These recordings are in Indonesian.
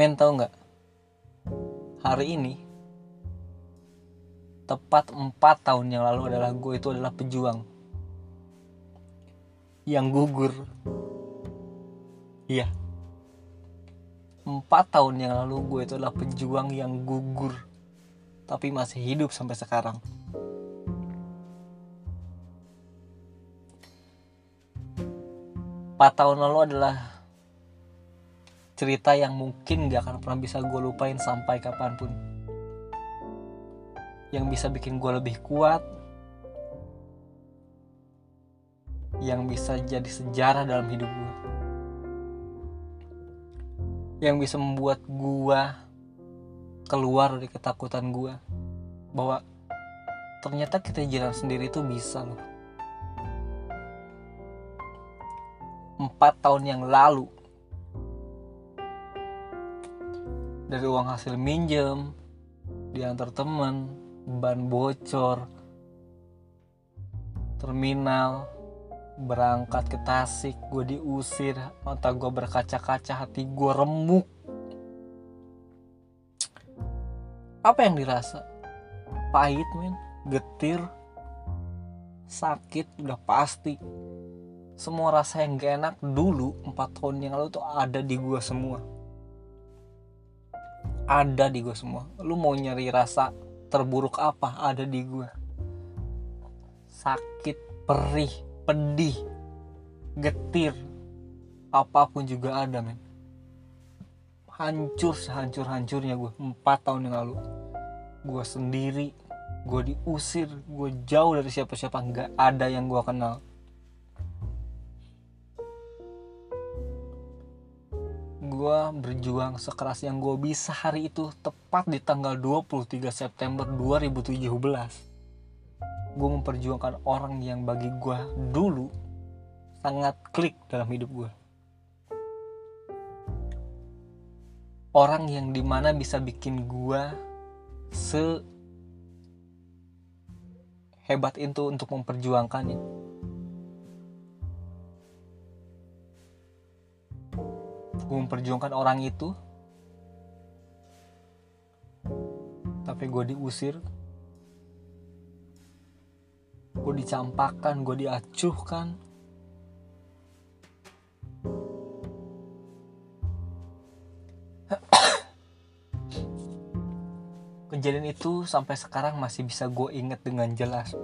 men tau nggak? Hari ini tepat empat tahun yang lalu adalah gue itu adalah pejuang yang gugur. Iya. Empat tahun yang lalu gue itu adalah pejuang yang gugur tapi masih hidup sampai sekarang. Empat tahun lalu adalah cerita yang mungkin gak akan pernah bisa gue lupain sampai kapan pun. Yang bisa bikin gue lebih kuat. Yang bisa jadi sejarah dalam hidup gue yang bisa membuat gue keluar dari ketakutan gue bahwa ternyata kita jalan sendiri itu bisa loh. Empat tahun yang lalu dari uang hasil minjem diantar temen ban bocor terminal berangkat ke Tasik gue diusir mata gue berkaca-kaca hati gue remuk. Apa yang dirasa? Pahit men. Getir. Sakit udah pasti. Semua rasa yang gak enak dulu empat tahun yang lalu tuh ada di gue semua ada di gue semua. Lu mau nyari rasa terburuk apa ada di gue sakit perih pedih getir apa pun juga ada men. Hancur sehancur hancurnya gue empat tahun yang lalu. Gue sendiri gue diusir gue jauh dari siapa-siapa. Nggak ada yang gue kenal gue berjuang sekeras yang gue bisa hari itu tepat di tanggal 23 September 2017 gue memperjuangkan orang yang bagi gue dulu sangat klik dalam hidup gue orang yang di mana bisa bikin gue se hebat itu untuk memperjuangkannya memperjuangkan orang itu. Tapi gue diusir. Gue dicampakkan gue diacuhkan. Kejadian itu sampai sekarang masih bisa gue inget dengan jelas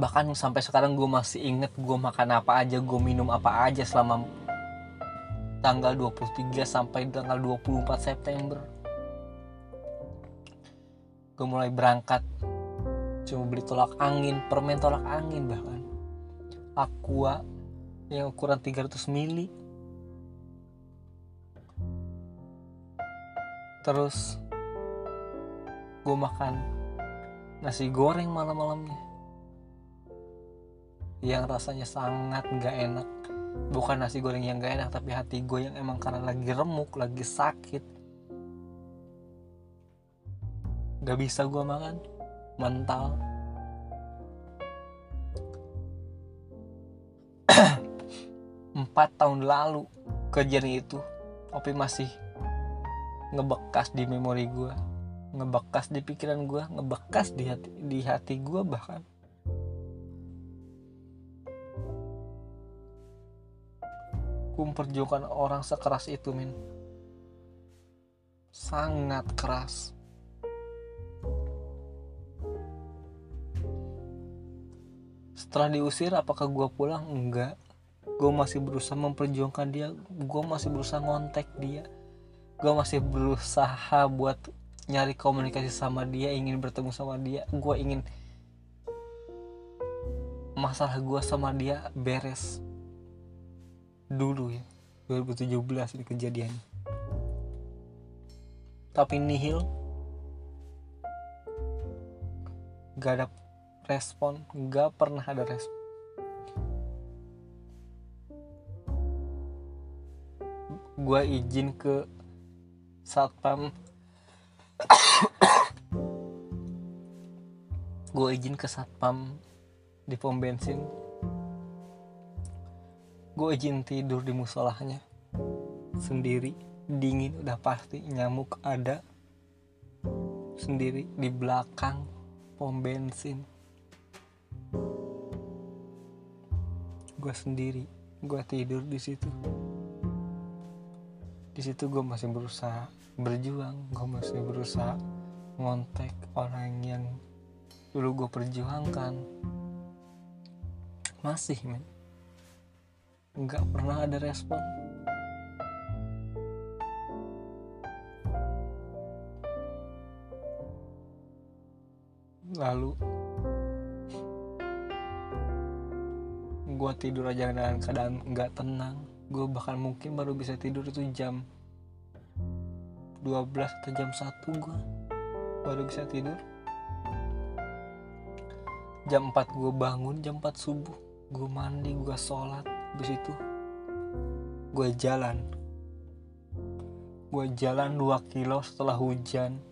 bahkan sampai sekarang gue masih inget gue makan apa aja gue minum apa aja selama tanggal 23 sampai tanggal 24 September. Gue mulai berangkat cuma beli tolak angin permen tolak angin bahkan. Aqua yang ukuran 300 mili. Terus gue makan nasi goreng malam-malamnya yang rasanya sangat nggak enak. Bukan nasi goreng yang gak enak tapi hati gue yang emang karena lagi remuk lagi sakit. Gak bisa gue makan mental. Empat tahun lalu kejadian itu tapi masih ngebekas di memori gue ngebekas di pikiran gue ngebekas di hati di hati gue bahkan memperjuangkan orang sekeras itu min. Sangat keras. Setelah diusir apakah gue pulang? Enggak. Gue masih berusaha memperjuangkan dia. Gue masih berusaha ngontek dia. Gue masih berusaha buat nyari komunikasi sama dia ingin bertemu sama dia. Gue ingin masalah gue sama dia beres dulu ya 2017 ini kejadian tapi nihil gak ada respon gak pernah ada respon. Gue izin ke satpam. Gue izin ke satpam di pom bensin gue izin tidur di musolahnya. Sendiri dingin udah pasti nyamuk ada. Sendiri di belakang pom bensin. Gue sendiri gue tidur di situ. Di situ gue masih berusaha berjuang gue masih berusaha ngontek orang yang dulu gue perjuangkan. Masih men nggak pernah ada respon. Lalu gue tidur aja dengan keadaan nggak tenang. Gue bahkan mungkin baru bisa tidur itu jam 12 atau jam 1 gue baru bisa tidur. Jam 4 gue bangun jam 4 subuh gue mandi gue sholat habis itu gue jalan. Gue jalan 2 kilo setelah hujan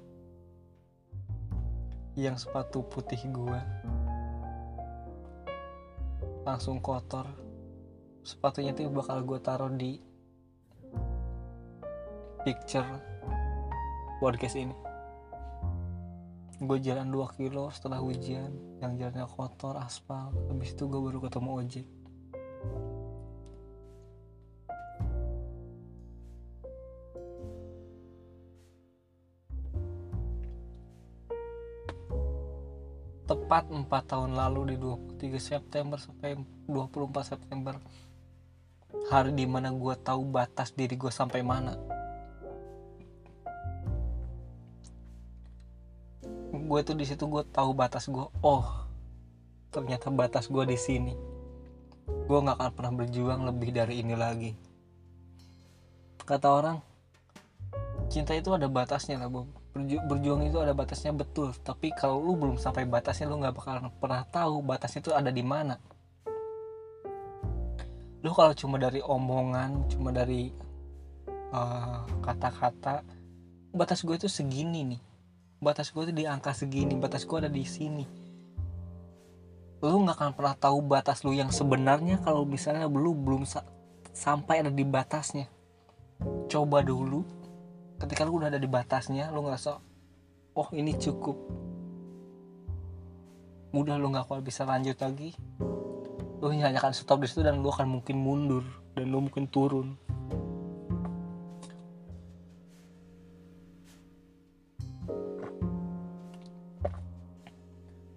yang sepatu putih gue langsung kotor. Sepatunya tuh bakal gue taruh di picture podcast ini. Gue jalan 2 kilo setelah hujan yang jalannya kotor aspal. Habis itu gue baru ketemu ojek tepat 4 tahun lalu di 23 September sampai 24 September. Hari di mana gue tahu batas diri gue sampai mana. Gue tuh di situ gue tahu batas gue oh ternyata batas gue di sini. Gue nggak akan pernah berjuang lebih dari ini lagi. Kata orang cinta itu ada batasnya lah bom Berju berjuang itu ada batasnya betul. Tapi kalau lu belum sampai batasnya lu nggak bakal pernah tahu batasnya itu ada di mana. Lu kalau cuma dari omongan cuma dari eh, kata-kata uh, batas gue itu segini nih. Batas gue itu di angka segini batas gue ada di sini. Lu nggak akan pernah tahu batas lu yang sebenarnya kalau misalnya lu belum sa sampai ada di batasnya. Coba dulu ketika lu udah ada di batasnya lu ngerasa oh ini cukup. Mudah lu nggak akan bisa lanjut lagi. Lu hanya akan stop di situ dan lu akan mungkin mundur dan lu mungkin turun.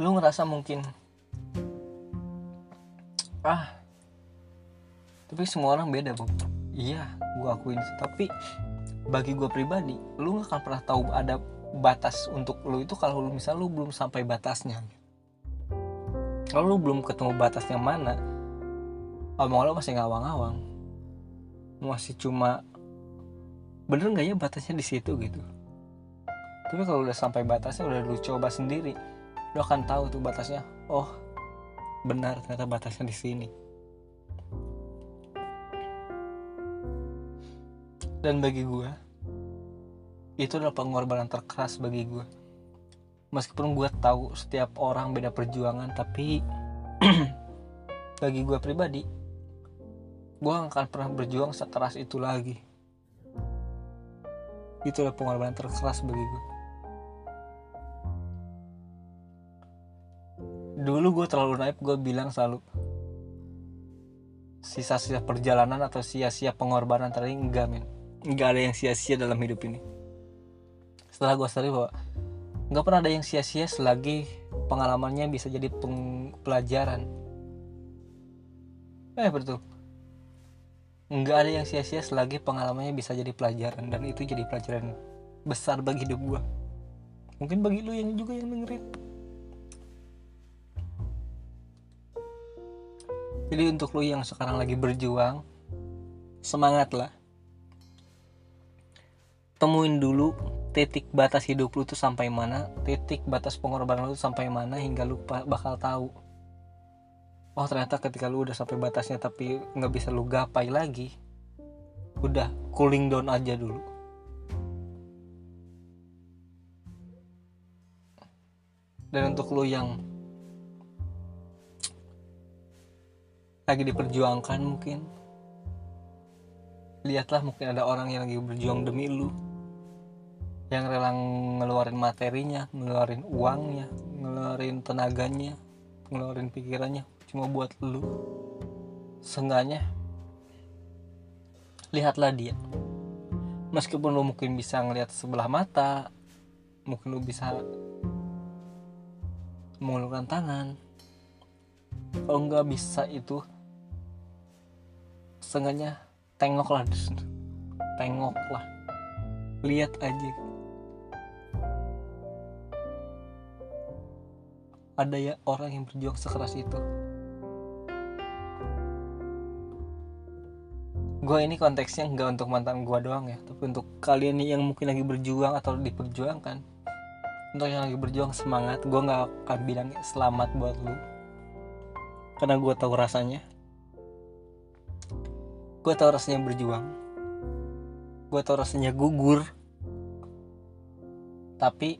Lu ngerasa mungkin ah tapi semua orang beda bu. Iya gua akuin tapi bagi gue pribadi lu gak akan pernah tahu ada batas untuk lu itu kalau lu misal lu belum sampai batasnya. Kalau lu belum ketemu batasnya mana omong lu masih ngawang-ngawang. Masih cuma bener nggak ya batasnya di situ gitu? Tapi kalau udah sampai batasnya udah lu coba sendiri lu akan tahu tuh batasnya oh benar ternyata batasnya di sini. Dan bagi gue itu adalah pengorbanan terkeras bagi gue meskipun gue tahu setiap orang beda perjuangan tapi bagi gue pribadi gue gak akan pernah berjuang sekeras itu lagi. Itu adalah pengorbanan terkeras bagi gue dulu gue terlalu naif gue bilang selalu sisa-sisa perjalanan atau sia-sia pengorbanan tadi enggak men. Nggak ada yang sia-sia dalam hidup ini setelah gue sadar bahwa nggak pernah ada yang sia-sia selagi pengalamannya bisa jadi pelajaran eh betul nggak ada yang sia-sia selagi pengalamannya bisa jadi pelajaran dan itu jadi pelajaran besar bagi hidup gue mungkin bagi lu yang juga yang dengerin. Jadi untuk lu yang sekarang lagi berjuang semangat lah temuin dulu titik batas hidup lu tuh sampai mana titik batas pengorbanan lu sampai mana hingga lu bakal tahu. Oh ternyata ketika lu udah sampai batasnya tapi nggak bisa lu gapai lagi udah cooling down aja dulu. Dan untuk lu yang lagi diperjuangkan mungkin lihatlah mungkin ada orang yang lagi berjuang demi lu yang rela ngeluarin materinya ngeluarin uangnya ngeluarin tenaganya ngeluarin pikirannya cuma buat lu. Seenggaknya lihatlah dia. Meskipun lu mungkin bisa ngelihat sebelah mata mungkin lu bisa mengulurkan tangan. Kalau nggak bisa itu seenggaknya tengoklah tengoklah. Lihat aja ada ya orang yang berjuang sekeras itu. Gue ini konteksnya nggak untuk mantan gue doang ya tapi untuk kalian nih yang mungkin lagi berjuang atau diperjuangkan untuk yang lagi berjuang semangat gue nggak akan bilang selamat buat lu. Karena gue tahu rasanya. Gue tau rasanya berjuang. Gue tau rasanya gugur. Tapi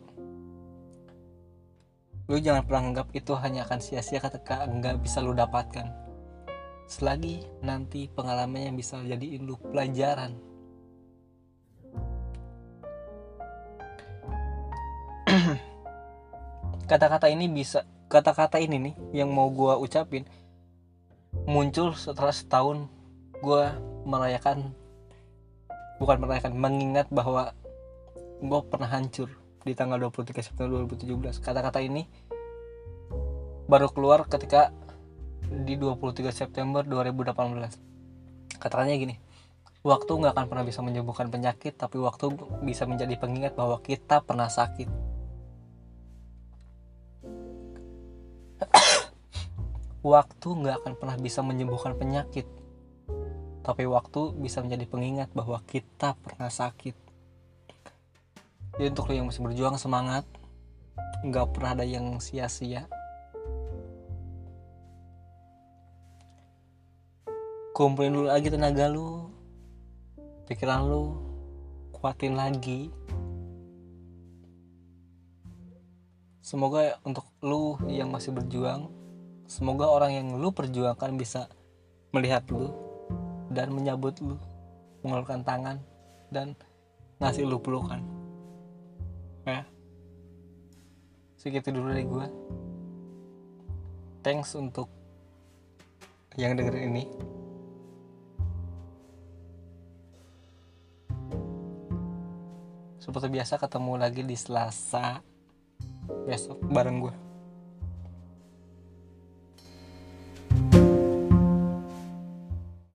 lu jangan pernah anggap itu hanya akan sia-sia ketika nggak bisa lu dapatkan. Selagi nanti pengalamannya bisa jadi lu pelajaran. Kata-kata ini bisa kata-kata ini nih yang mau gue ucapin muncul setelah setahun gue merayakan bukan merayakan mengingat bahwa gue pernah hancur di tanggal 23 September 2017 kata-kata ini baru keluar ketika di 23 September 2018 kata-katanya gini waktu nggak akan pernah bisa menyembuhkan penyakit tapi waktu bisa menjadi pengingat bahwa kita pernah sakit. Waktu nggak akan pernah bisa menyembuhkan penyakit tapi waktu bisa menjadi pengingat bahwa kita pernah sakit jadi untuk lo yang masih berjuang semangat. Nggak pernah ada yang sia-sia. Kumpulin dulu lagi tenaga lu. Pikiran lu. Kuatin lagi. Semoga untuk lu yang masih berjuang semoga orang yang lu perjuangkan bisa melihat lu dan menyambut lu mengulurkan tangan dan ngasih lu pelukan segitu dulu dari gue thanks untuk yang dengerin ini. Seperti biasa ketemu lagi di Selasa besok bareng gue